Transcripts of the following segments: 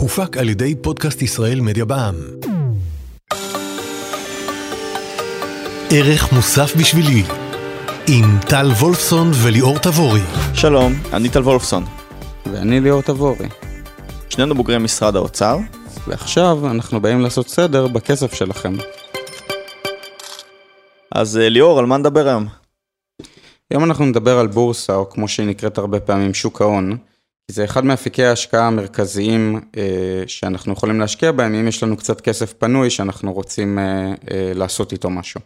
הופק על ידי פודקאסט ישראל מדיה בע"מ. ערך מוסף בשבילי עם טל וולפסון וליאור תבורי. שלום, אני טל וולפסון. ואני ליאור תבורי. שנינו בוגרי משרד האוצר. ועכשיו אנחנו באים לעשות סדר בכסף שלכם. אז אה, ליאור, על מה נדבר היום? היום אנחנו נדבר על בורסה, או כמו שהיא נקראת הרבה פעמים שוק ההון. זה אחד מאפיקי ההשקעה המרכזיים אה, שאנחנו יכולים להשקיע בהם, אם יש לנו קצת כסף פנוי שאנחנו רוצים אה, אה, לעשות איתו משהו.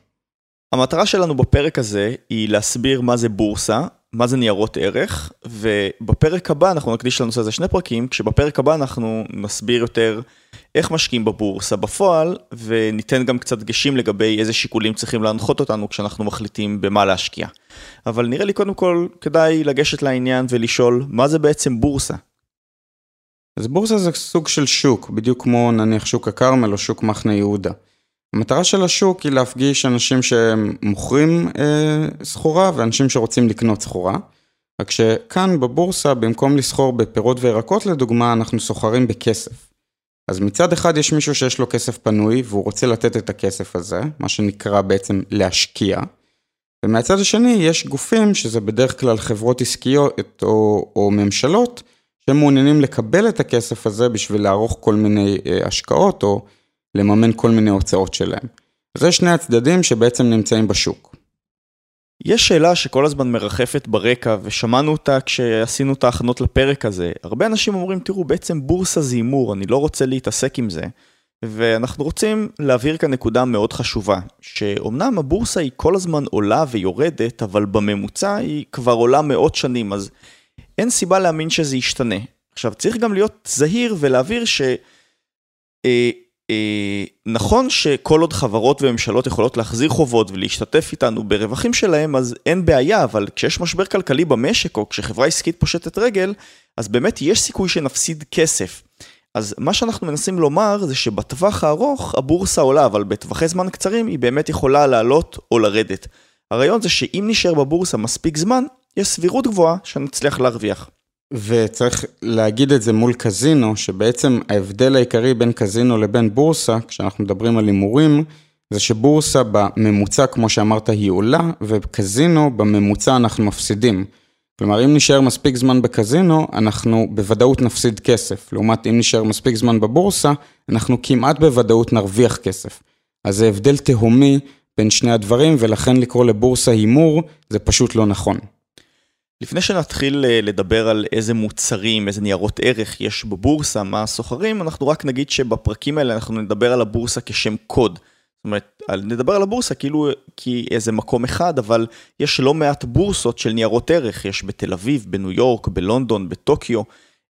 המטרה שלנו בפרק הזה היא להסביר מה זה בורסה, מה זה ניירות ערך, ובפרק הבא אנחנו נקדיש לנושא הזה שני פרקים, כשבפרק הבא אנחנו נסביר יותר איך משקיעים בבורסה בפועל, וניתן גם קצת דגשים לגבי איזה שיקולים צריכים להנחות אותנו כשאנחנו מחליטים במה להשקיע. אבל נראה לי קודם כל כדאי לגשת לעניין ולשאול, מה זה בעצם בורסה? אז בורסה זה סוג של שוק, בדיוק כמו נניח שוק הכרמל או שוק מחנה יהודה. המטרה של השוק היא להפגיש אנשים שמוכרים אה, סחורה ואנשים שרוצים לקנות סחורה. רק שכאן בבורסה, במקום לסחור בפירות וירקות לדוגמה, אנחנו סוחרים בכסף. אז מצד אחד יש מישהו שיש לו כסף פנוי והוא רוצה לתת את הכסף הזה, מה שנקרא בעצם להשקיע. ומהצד השני יש גופים, שזה בדרך כלל חברות עסקיות או, או ממשלות, שהם מעוניינים לקבל את הכסף הזה בשביל לערוך כל מיני אה, השקעות או לממן כל מיני הוצאות שלהם. זה שני הצדדים שבעצם נמצאים בשוק. יש שאלה שכל הזמן מרחפת ברקע, ושמענו אותה כשעשינו את ההכנות לפרק הזה. הרבה אנשים אומרים, תראו, בעצם בורסה זה הימור, אני לא רוצה להתעסק עם זה. ואנחנו רוצים להבהיר כאן נקודה מאוד חשובה, שאומנם הבורסה היא כל הזמן עולה ויורדת, אבל בממוצע היא כבר עולה מאות שנים, אז אין סיבה להאמין שזה ישתנה. עכשיו, צריך גם להיות זהיר ולהבהיר ש... אה, נכון שכל עוד חברות וממשלות יכולות להחזיר חובות ולהשתתף איתנו ברווחים שלהם, אז אין בעיה, אבל כשיש משבר כלכלי במשק, או כשחברה עסקית פושטת רגל, אז באמת יש סיכוי שנפסיד כסף. אז מה שאנחנו מנסים לומר זה שבטווח הארוך הבורסה עולה, אבל בטווחי זמן קצרים היא באמת יכולה לעלות או לרדת. הרעיון זה שאם נשאר בבורסה מספיק זמן, יש סבירות גבוהה שנצליח להרוויח. וצריך להגיד את זה מול קזינו, שבעצם ההבדל העיקרי בין קזינו לבין בורסה, כשאנחנו מדברים על הימורים, זה שבורסה בממוצע, כמו שאמרת, היא עולה, וקזינו בממוצע אנחנו מפסידים. כלומר, אם נשאר מספיק זמן בקזינו, אנחנו בוודאות נפסיד כסף. לעומת אם נשאר מספיק זמן בבורסה, אנחנו כמעט בוודאות נרוויח כסף. אז זה הבדל תהומי בין שני הדברים, ולכן לקרוא לבורסה הימור, זה פשוט לא נכון. לפני שנתחיל אה, לדבר על איזה מוצרים, איזה ניירות ערך יש בבורסה, מה סוחרים, אנחנו רק נגיד שבפרקים האלה אנחנו נדבר על הבורסה כשם קוד. זאת אומרת, נדבר על הבורסה כאילו כי איזה מקום אחד, אבל יש לא מעט בורסות של ניירות ערך, יש בתל אביב, בניו יורק, בלונדון, בטוקיו,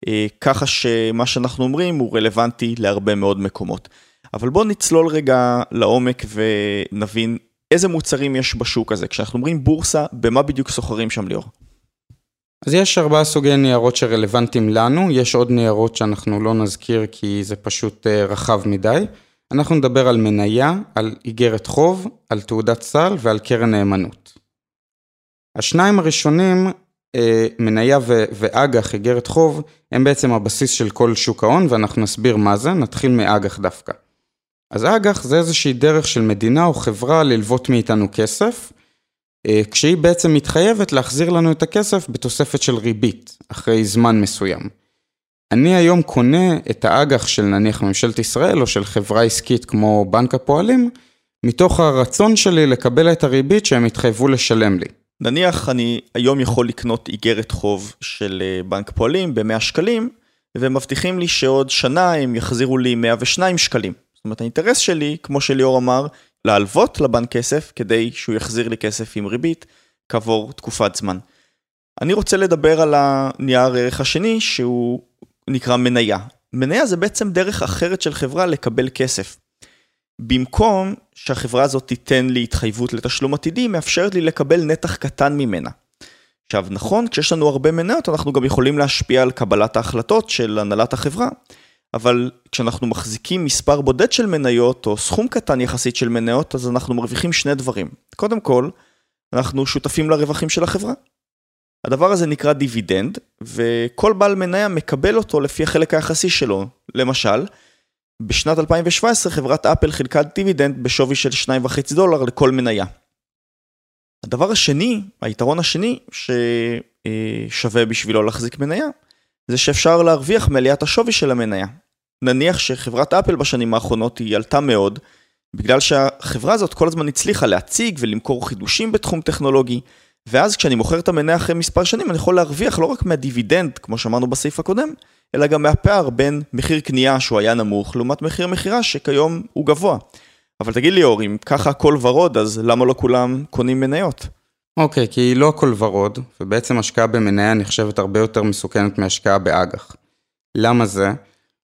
אה, ככה שמה שאנחנו אומרים הוא רלוונטי להרבה מאוד מקומות. אבל בואו נצלול רגע לעומק ונבין איזה מוצרים יש בשוק הזה. כשאנחנו אומרים בורסה, במה בדיוק סוחרים שם ליאור? אז יש ארבעה סוגי ניירות שרלוונטיים לנו, יש עוד ניירות שאנחנו לא נזכיר כי זה פשוט אה, רחב מדי. אנחנו נדבר על מניה, על איגרת חוב, על תעודת סל ועל קרן נאמנות. השניים הראשונים, אה, מניה ואג"ח, איגרת חוב, הם בעצם הבסיס של כל שוק ההון ואנחנו נסביר מה זה, נתחיל מאג"ח דווקא. אז אג"ח זה איזושהי דרך של מדינה או חברה ללוות מאיתנו כסף, כשהיא בעצם מתחייבת להחזיר לנו את הכסף בתוספת של ריבית, אחרי זמן מסוים. אני היום קונה את האג"ח של נניח ממשלת ישראל או של חברה עסקית כמו בנק הפועלים, מתוך הרצון שלי לקבל את הריבית שהם התחייבו לשלם לי. נניח אני היום יכול לקנות איגרת חוב של אה, בנק פועלים ב-100 שקלים, ומבטיחים לי שעוד שנה הם יחזירו לי 102 שקלים. זאת אומרת, האינטרס שלי, כמו שליאור אמר, להלוות לבנק כסף כדי שהוא יחזיר לי כסף עם ריבית כעבור תקופת זמן. אני רוצה לדבר על הנייר ערך השני שהוא נקרא מניה. מניה זה בעצם דרך אחרת של חברה לקבל כסף. במקום שהחברה הזאת תיתן לי התחייבות לתשלום עתידי, מאפשרת לי לקבל נתח קטן ממנה. עכשיו נכון, כשיש לנו הרבה מניות אנחנו גם יכולים להשפיע על קבלת ההחלטות של הנהלת החברה, אבל כשאנחנו מחזיקים מספר בודד של מניות, או סכום קטן יחסית של מניות, אז אנחנו מרוויחים שני דברים. קודם כל, אנחנו שותפים לרווחים של החברה. הדבר הזה נקרא דיבידנד, וכל בעל מניה מקבל אותו לפי החלק היחסי שלו. למשל, בשנת 2017 חברת אפל חילקה דיבידנד בשווי של 2.5 דולר לכל מניה. הדבר השני, היתרון השני ששווה בשבילו להחזיק מניה, זה שאפשר להרוויח מעליית השווי של המניה. נניח שחברת אפל בשנים האחרונות היא עלתה מאוד, בגלל שהחברה הזאת כל הזמן הצליחה להציג ולמכור חידושים בתחום טכנולוגי, ואז כשאני מוכר את המניה אחרי מספר שנים, אני יכול להרוויח לא רק מהדיבידנד, כמו שאמרנו בסעיף הקודם, אלא גם מהפער בין מחיר קנייה שהוא היה נמוך, לעומת מחיר מכירה שכיום הוא גבוה. אבל תגיד לי אור, אם ככה הכל ורוד, אז למה לא כולם קונים מניות? אוקיי, okay, כי לא הכל ורוד, ובעצם השקעה במניה נחשבת הרבה יותר מסוכנת מהשקעה באג"ח. למה זה?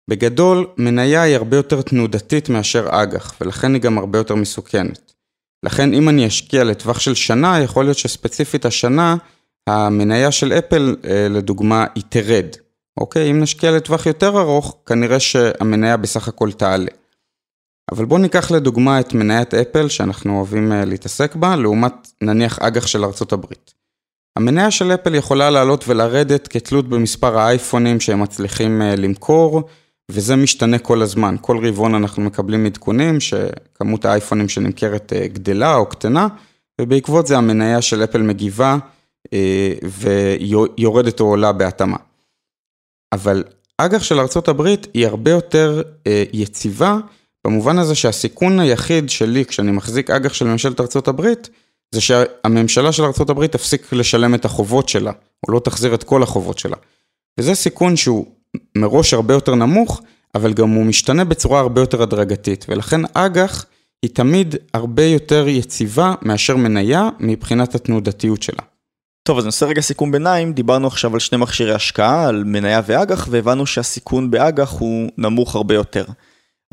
בגדול, מניה היא הרבה יותר תנודתית מאשר אג"ח, ולכן היא גם הרבה יותר מסוכנת. לכן אם אני אשקיע לטווח של שנה, יכול להיות שספציפית השנה, המניה של אפל, אה, לדוגמה, היא תרד. אוקיי? אם נשקיע לטווח יותר ארוך, כנראה שהמניה בסך הכל תעלה. אבל בואו ניקח לדוגמה את מניית אפל, שאנחנו אוהבים אה, להתעסק בה, לעומת נניח אג"ח של ארצות הברית. המניה של אפל יכולה לעלות ולרדת כתלות במספר האייפונים שהם מצליחים אה, למכור, וזה משתנה כל הזמן. כל רבעון אנחנו מקבלים עדכונים שכמות האייפונים שנמכרת אה, גדלה או קטנה, ובעקבות זה המניה של אפל מגיבה ויורדת או עולה בהתאמה. אבל אג"ח של הברית היא הרבה יותר יציבה, במובן הזה שהסיכון היחיד שלי כשאני מחזיק אג"ח של ממשלת הברית, זה שהממשלה של הברית תפסיק לשלם את החובות שלה, או לא תחזיר את כל החובות שלה. וזה סיכון שהוא מראש הרבה יותר נמוך, אבל גם הוא משתנה בצורה הרבה יותר הדרגתית, ולכן אג"ח היא תמיד הרבה יותר יציבה מאשר מניה מבחינת התנודתיות שלה. טוב, אז נעשה רגע סיכום ביניים, דיברנו עכשיו על שני מכשירי השקעה, על מניה ואג"ח, והבנו שהסיכון באג"ח הוא נמוך הרבה יותר.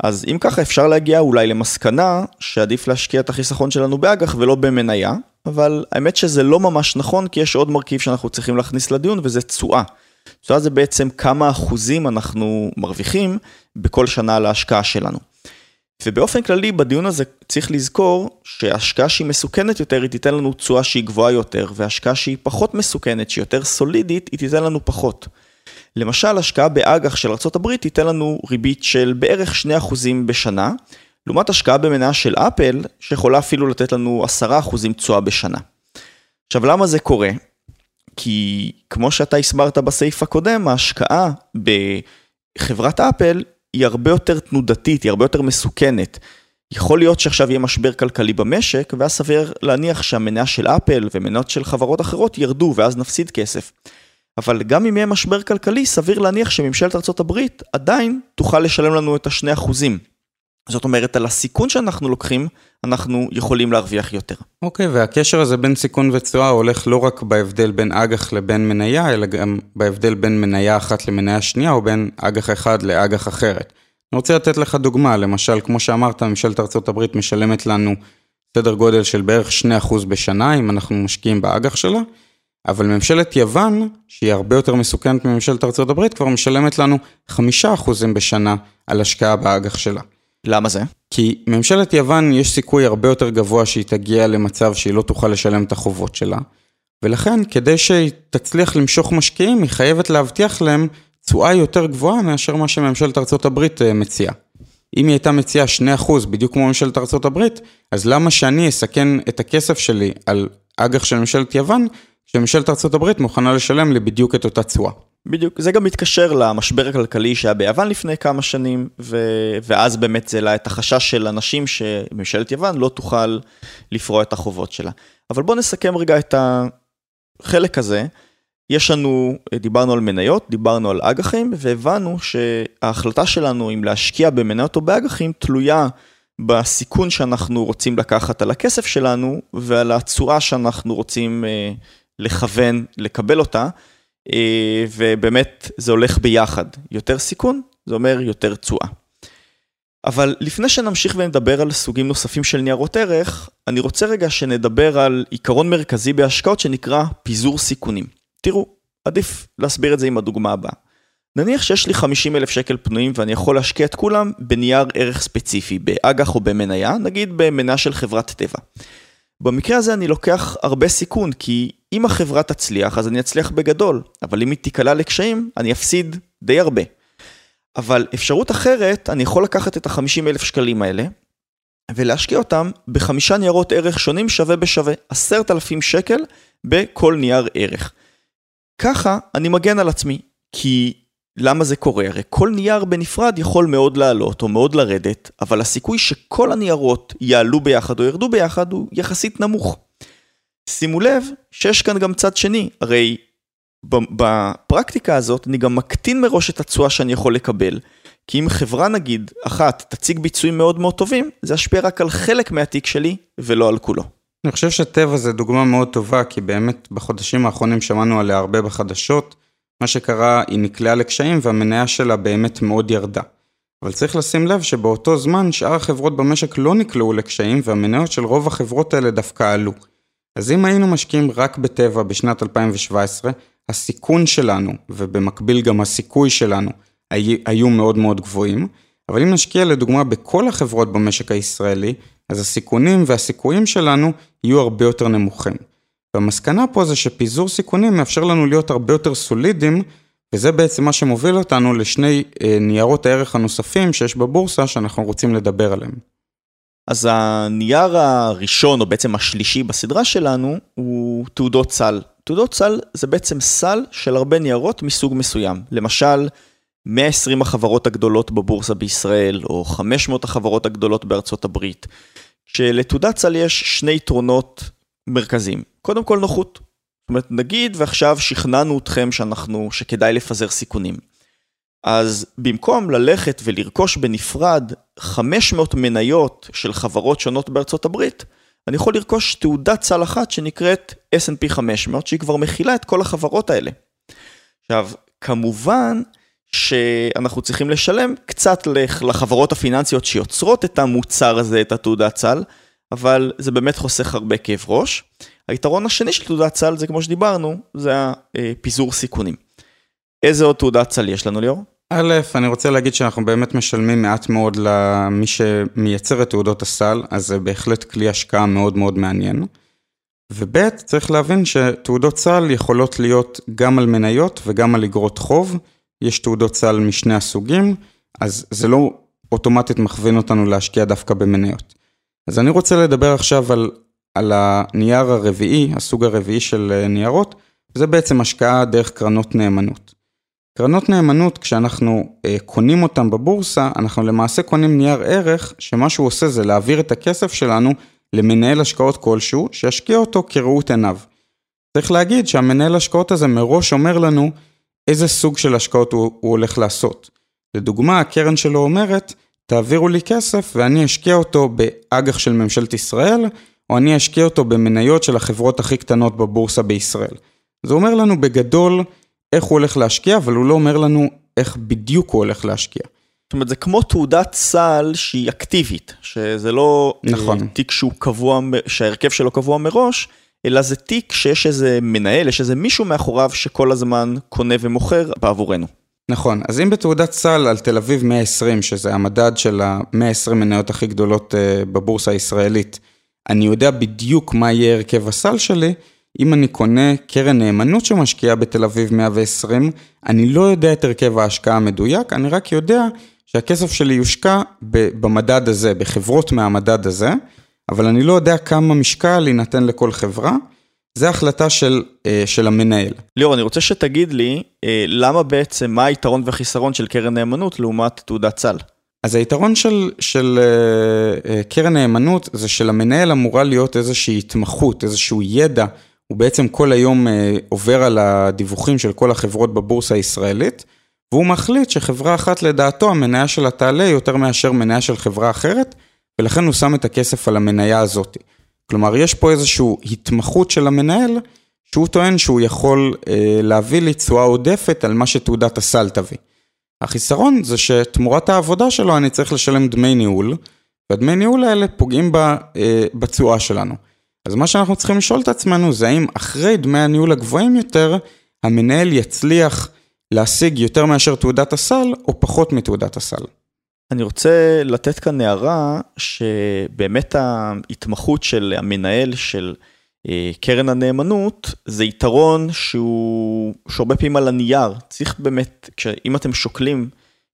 אז אם ככה אפשר להגיע אולי למסקנה שעדיף להשקיע את החיסכון שלנו באג"ח ולא במניה, אבל האמת שזה לא ממש נכון כי יש עוד מרכיב שאנחנו צריכים להכניס לדיון וזה תשואה. תשואה זה בעצם כמה אחוזים אנחנו מרוויחים בכל שנה על ההשקעה שלנו. ובאופן כללי בדיון הזה צריך לזכור שהשקעה שהיא מסוכנת יותר היא תיתן לנו תשואה שהיא גבוהה יותר והשקעה שהיא פחות מסוכנת, שהיא יותר סולידית, היא תיתן לנו פחות. למשל, השקעה באג"ח של ארה"ב תיתן לנו ריבית של בערך 2% בשנה, לעומת השקעה במניה של אפל, שיכולה אפילו לתת לנו 10% תשואה בשנה. עכשיו, למה זה קורה? כי כמו שאתה הסברת בסעיף הקודם, ההשקעה בחברת אפל היא הרבה יותר תנודתית, היא הרבה יותר מסוכנת. יכול להיות שעכשיו יהיה משבר כלכלי במשק, ואז סביר להניח שהמניה של אפל ומניות של חברות אחרות ירדו, ואז נפסיד כסף. אבל גם אם יהיה משבר כלכלי, סביר להניח שממשלת ארה"ב עדיין תוכל לשלם לנו את השני אחוזים. זאת אומרת, על הסיכון שאנחנו לוקחים, אנחנו יכולים להרוויח יותר. אוקיי, okay, והקשר הזה בין סיכון ותשואה הולך לא רק בהבדל בין אג"ח לבין מניה, אלא גם בהבדל בין מניה אחת למניה שנייה, או בין אג"ח אחד לאג"ח אחרת. אני רוצה לתת לך דוגמה, למשל, כמו שאמרת, ממשלת ארה"ב משלמת לנו סדר גודל של בערך 2% בשנה, אם אנחנו משקיעים באג"ח שלה. אבל ממשלת יוון, שהיא הרבה יותר מסוכנת מממשלת הברית, כבר משלמת לנו חמישה אחוזים בשנה על השקעה באג"ח שלה. למה זה? כי ממשלת יוון יש סיכוי הרבה יותר גבוה שהיא תגיע למצב שהיא לא תוכל לשלם את החובות שלה. ולכן, כדי שהיא תצליח למשוך משקיעים, היא חייבת להבטיח להם תשואה יותר גבוהה מאשר מה שממשלת הברית אה, מציעה. אם היא הייתה מציעה 2% בדיוק כמו ממשלת הברית, אז למה שאני אסכן את הכסף שלי על אג"ח של ממשלת יוון, שממשלת ארה"ב מוכנה לשלם לי בדיוק את אותה תשואה. בדיוק, זה גם מתקשר למשבר הכלכלי שהיה ביוון לפני כמה שנים, ו... ואז באמת זה העלה את החשש של אנשים שממשלת יוון לא תוכל לפרוע את החובות שלה. אבל בואו נסכם רגע את החלק הזה. יש לנו, דיברנו על מניות, דיברנו על אג"חים, והבנו שההחלטה שלנו אם להשקיע במניות או באג"חים תלויה בסיכון שאנחנו רוצים לקחת על הכסף שלנו ועל התשואה שאנחנו רוצים אה, לכוון, לקבל אותה, ובאמת זה הולך ביחד. יותר סיכון, זה אומר יותר תשואה. אבל לפני שנמשיך ונדבר על סוגים נוספים של ניירות ערך, אני רוצה רגע שנדבר על עיקרון מרכזי בהשקעות שנקרא פיזור סיכונים. תראו, עדיף להסביר את זה עם הדוגמה הבאה. נניח שיש לי 50 אלף שקל פנויים ואני יכול להשקיע את כולם בנייר ערך ספציפי, באג"ח או במניה, נגיד במניה של חברת טבע. במקרה הזה אני לוקח הרבה סיכון, כי אם החברה תצליח, אז אני אצליח בגדול, אבל אם היא תיקלע לקשיים, אני אפסיד די הרבה. אבל אפשרות אחרת, אני יכול לקחת את ה-50 אלף שקלים האלה, ולהשקיע אותם בחמישה ניירות ערך שונים שווה בשווה, עשרת אלפים שקל בכל נייר ערך. ככה אני מגן על עצמי, כי למה זה קורה? הרי כל נייר בנפרד יכול מאוד לעלות או מאוד לרדת, אבל הסיכוי שכל הניירות יעלו ביחד או ירדו ביחד הוא יחסית נמוך. שימו לב שיש כאן גם צד שני, הרי בפרקטיקה הזאת אני גם מקטין מראש את התשואה שאני יכול לקבל. כי אם חברה נגיד אחת תציג ביצועים מאוד מאוד טובים, זה ישפיע רק על חלק מהתיק שלי ולא על כולו. אני חושב שטבע זה דוגמה מאוד טובה, כי באמת בחודשים האחרונים שמענו עליה הרבה בחדשות. מה שקרה, היא נקלעה לקשיים והמניה שלה באמת מאוד ירדה. אבל צריך לשים לב שבאותו זמן שאר החברות במשק לא נקלעו לקשיים והמניות של רוב החברות האלה דווקא עלו. אז אם היינו משקיעים רק בטבע בשנת 2017, הסיכון שלנו, ובמקביל גם הסיכוי שלנו, היו מאוד מאוד גבוהים. אבל אם נשקיע לדוגמה בכל החברות במשק הישראלי, אז הסיכונים והסיכויים שלנו יהיו הרבה יותר נמוכים. והמסקנה פה זה שפיזור סיכונים מאפשר לנו להיות הרבה יותר סולידיים, וזה בעצם מה שמוביל אותנו לשני אה, ניירות הערך הנוספים שיש בבורסה שאנחנו רוצים לדבר עליהם. אז הנייר הראשון, או בעצם השלישי בסדרה שלנו, הוא תעודות סל. תעודות סל זה בעצם סל של הרבה ניירות מסוג מסוים. למשל, 120 החברות הגדולות בבורסה בישראל, או 500 החברות הגדולות בארצות הברית. שלתעודת סל יש שני יתרונות מרכזיים. קודם כל נוחות. זאת אומרת, נגיד ועכשיו שכנענו אתכם שאנחנו, שכדאי לפזר סיכונים. אז במקום ללכת ולרכוש בנפרד 500 מניות של חברות שונות בארצות הברית, אני יכול לרכוש תעודת סל אחת שנקראת S&P 500, שהיא כבר מכילה את כל החברות האלה. עכשיו, כמובן שאנחנו צריכים לשלם קצת לחברות הפיננסיות שיוצרות את המוצר הזה, את התעודת סל, אבל זה באמת חוסך הרבה כאב ראש. היתרון השני של תעודת סל זה כמו שדיברנו, זה הפיזור סיכונים. איזה עוד תעודת סל יש לנו ליאור? א', אני רוצה להגיד שאנחנו באמת משלמים מעט מאוד למי שמייצר את תעודות הסל, אז זה בהחלט כלי השקעה מאוד מאוד מעניין. וב', צריך להבין שתעודות סל יכולות להיות גם על מניות וגם על אגרות חוב. יש תעודות סל משני הסוגים, אז זה לא אוטומטית מכווין אותנו להשקיע דווקא במניות. אז אני רוצה לדבר עכשיו על, על הנייר הרביעי, הסוג הרביעי של אה, ניירות, זה בעצם השקעה דרך קרנות נאמנות. קרנות נאמנות, כשאנחנו אה, קונים אותן בבורסה, אנחנו למעשה קונים נייר ערך, שמה שהוא עושה זה להעביר את הכסף שלנו למנהל השקעות כלשהו, שישקיע אותו כראות עיניו. צריך להגיד שהמנהל השקעות הזה מראש אומר לנו איזה סוג של השקעות הוא, הוא הולך לעשות. לדוגמה, הקרן שלו אומרת, תעבירו לי כסף ואני אשקיע אותו באג"ח של ממשלת ישראל, או אני אשקיע אותו במניות של החברות הכי קטנות בבורסה בישראל. זה אומר לנו בגדול איך הוא הולך להשקיע, אבל הוא לא אומר לנו איך בדיוק הוא הולך להשקיע. זאת אומרת, זה כמו תעודת סל שהיא אקטיבית, שזה לא אה, נכון. תיק שהוא קבוע, שההרכב שלו קבוע מראש, אלא זה תיק שיש איזה מנהל, יש איזה מישהו מאחוריו שכל הזמן קונה ומוכר בעבורנו. נכון, אז אם בתעודת סל על תל אביב 120, שזה המדד של ה-120 מניות הכי גדולות אה, בבורסה הישראלית, אני יודע בדיוק מה יהיה הרכב הסל שלי, אם אני קונה קרן נאמנות שמשקיעה בתל אביב 120, אני לא יודע את הרכב ההשקעה המדויק, אני רק יודע שהכסף שלי יושקע במדד הזה, בחברות מהמדד הזה, אבל אני לא יודע כמה משקל יינתן לכל חברה. זה החלטה של, אה, של המנהל. ליאור, אני רוצה שתגיד לי, אה, למה בעצם, מה היתרון והחיסרון של קרן נאמנות לעומת תעודת סל? אז היתרון של, של אה, קרן נאמנות זה שלמנהל אמורה להיות איזושהי התמחות, איזשהו ידע, הוא בעצם כל היום עובר על הדיווחים של כל החברות בבורסה הישראלית, והוא מחליט שחברה אחת לדעתו המניה שלה תעלה יותר מאשר מניה של חברה אחרת, ולכן הוא שם את הכסף על המניה הזאת. כלומר, יש פה איזושהי התמחות של המנהל, שהוא טוען שהוא יכול אה, להביא לי תשואה עודפת על מה שתעודת הסל תביא. החיסרון זה שתמורת העבודה שלו אני צריך לשלם דמי ניהול, והדמי ניהול האלה פוגעים אה, בתשואה שלנו. אז מה שאנחנו צריכים לשאול את עצמנו זה האם אחרי דמי הניהול הגבוהים יותר, המנהל יצליח להשיג יותר מאשר תעודת הסל או פחות מתעודת הסל. אני רוצה לתת כאן הערה שבאמת ההתמחות של המנהל של אה, קרן הנאמנות זה יתרון שהוא שהרבה פעמים על הנייר. צריך באמת, אם אתם שוקלים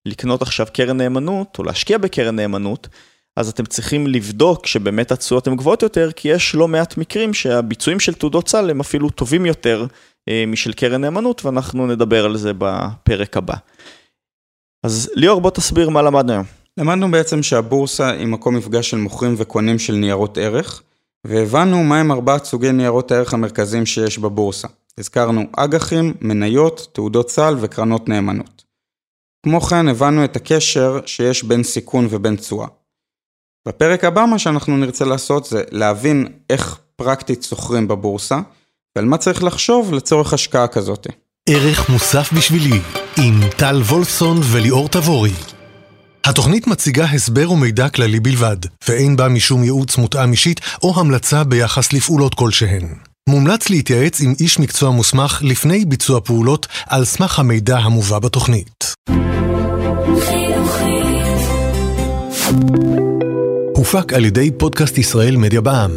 לקנות עכשיו קרן נאמנות או להשקיע בקרן נאמנות, אז אתם צריכים לבדוק שבאמת התשואות הן גבוהות יותר, כי יש לא מעט מקרים שהביצועים של תעודות סל הם אפילו טובים יותר אה, משל קרן נאמנות, ואנחנו נדבר על זה בפרק הבא. אז ליאור, בוא תסביר מה למדנו היום. למדנו בעצם שהבורסה היא מקום מפגש של מוכרים וקונים של ניירות ערך, והבנו מהם ארבעת סוגי ניירות הערך המרכזיים שיש בבורסה. הזכרנו אג"חים, מניות, תעודות סל וקרנות נאמנות. כמו כן הבנו את הקשר שיש בין סיכון ובין תשואה. בפרק הבא מה שאנחנו נרצה לעשות זה להבין איך פרקטית סוחרים בבורסה, ועל מה צריך לחשוב לצורך השקעה כזאת. ערך מוסף בשבילי, עם טל וולפסון וליאור תבורי. התוכנית מציגה הסבר ומידע כללי בלבד, ואין בה משום ייעוץ מותאם אישית או המלצה ביחס לפעולות כלשהן. מומלץ להתייעץ עם איש מקצוע מוסמך לפני ביצוע פעולות על סמך המידע המובא בתוכנית. הופק על ידי פודקאסט ישראל מדיה בע"מ.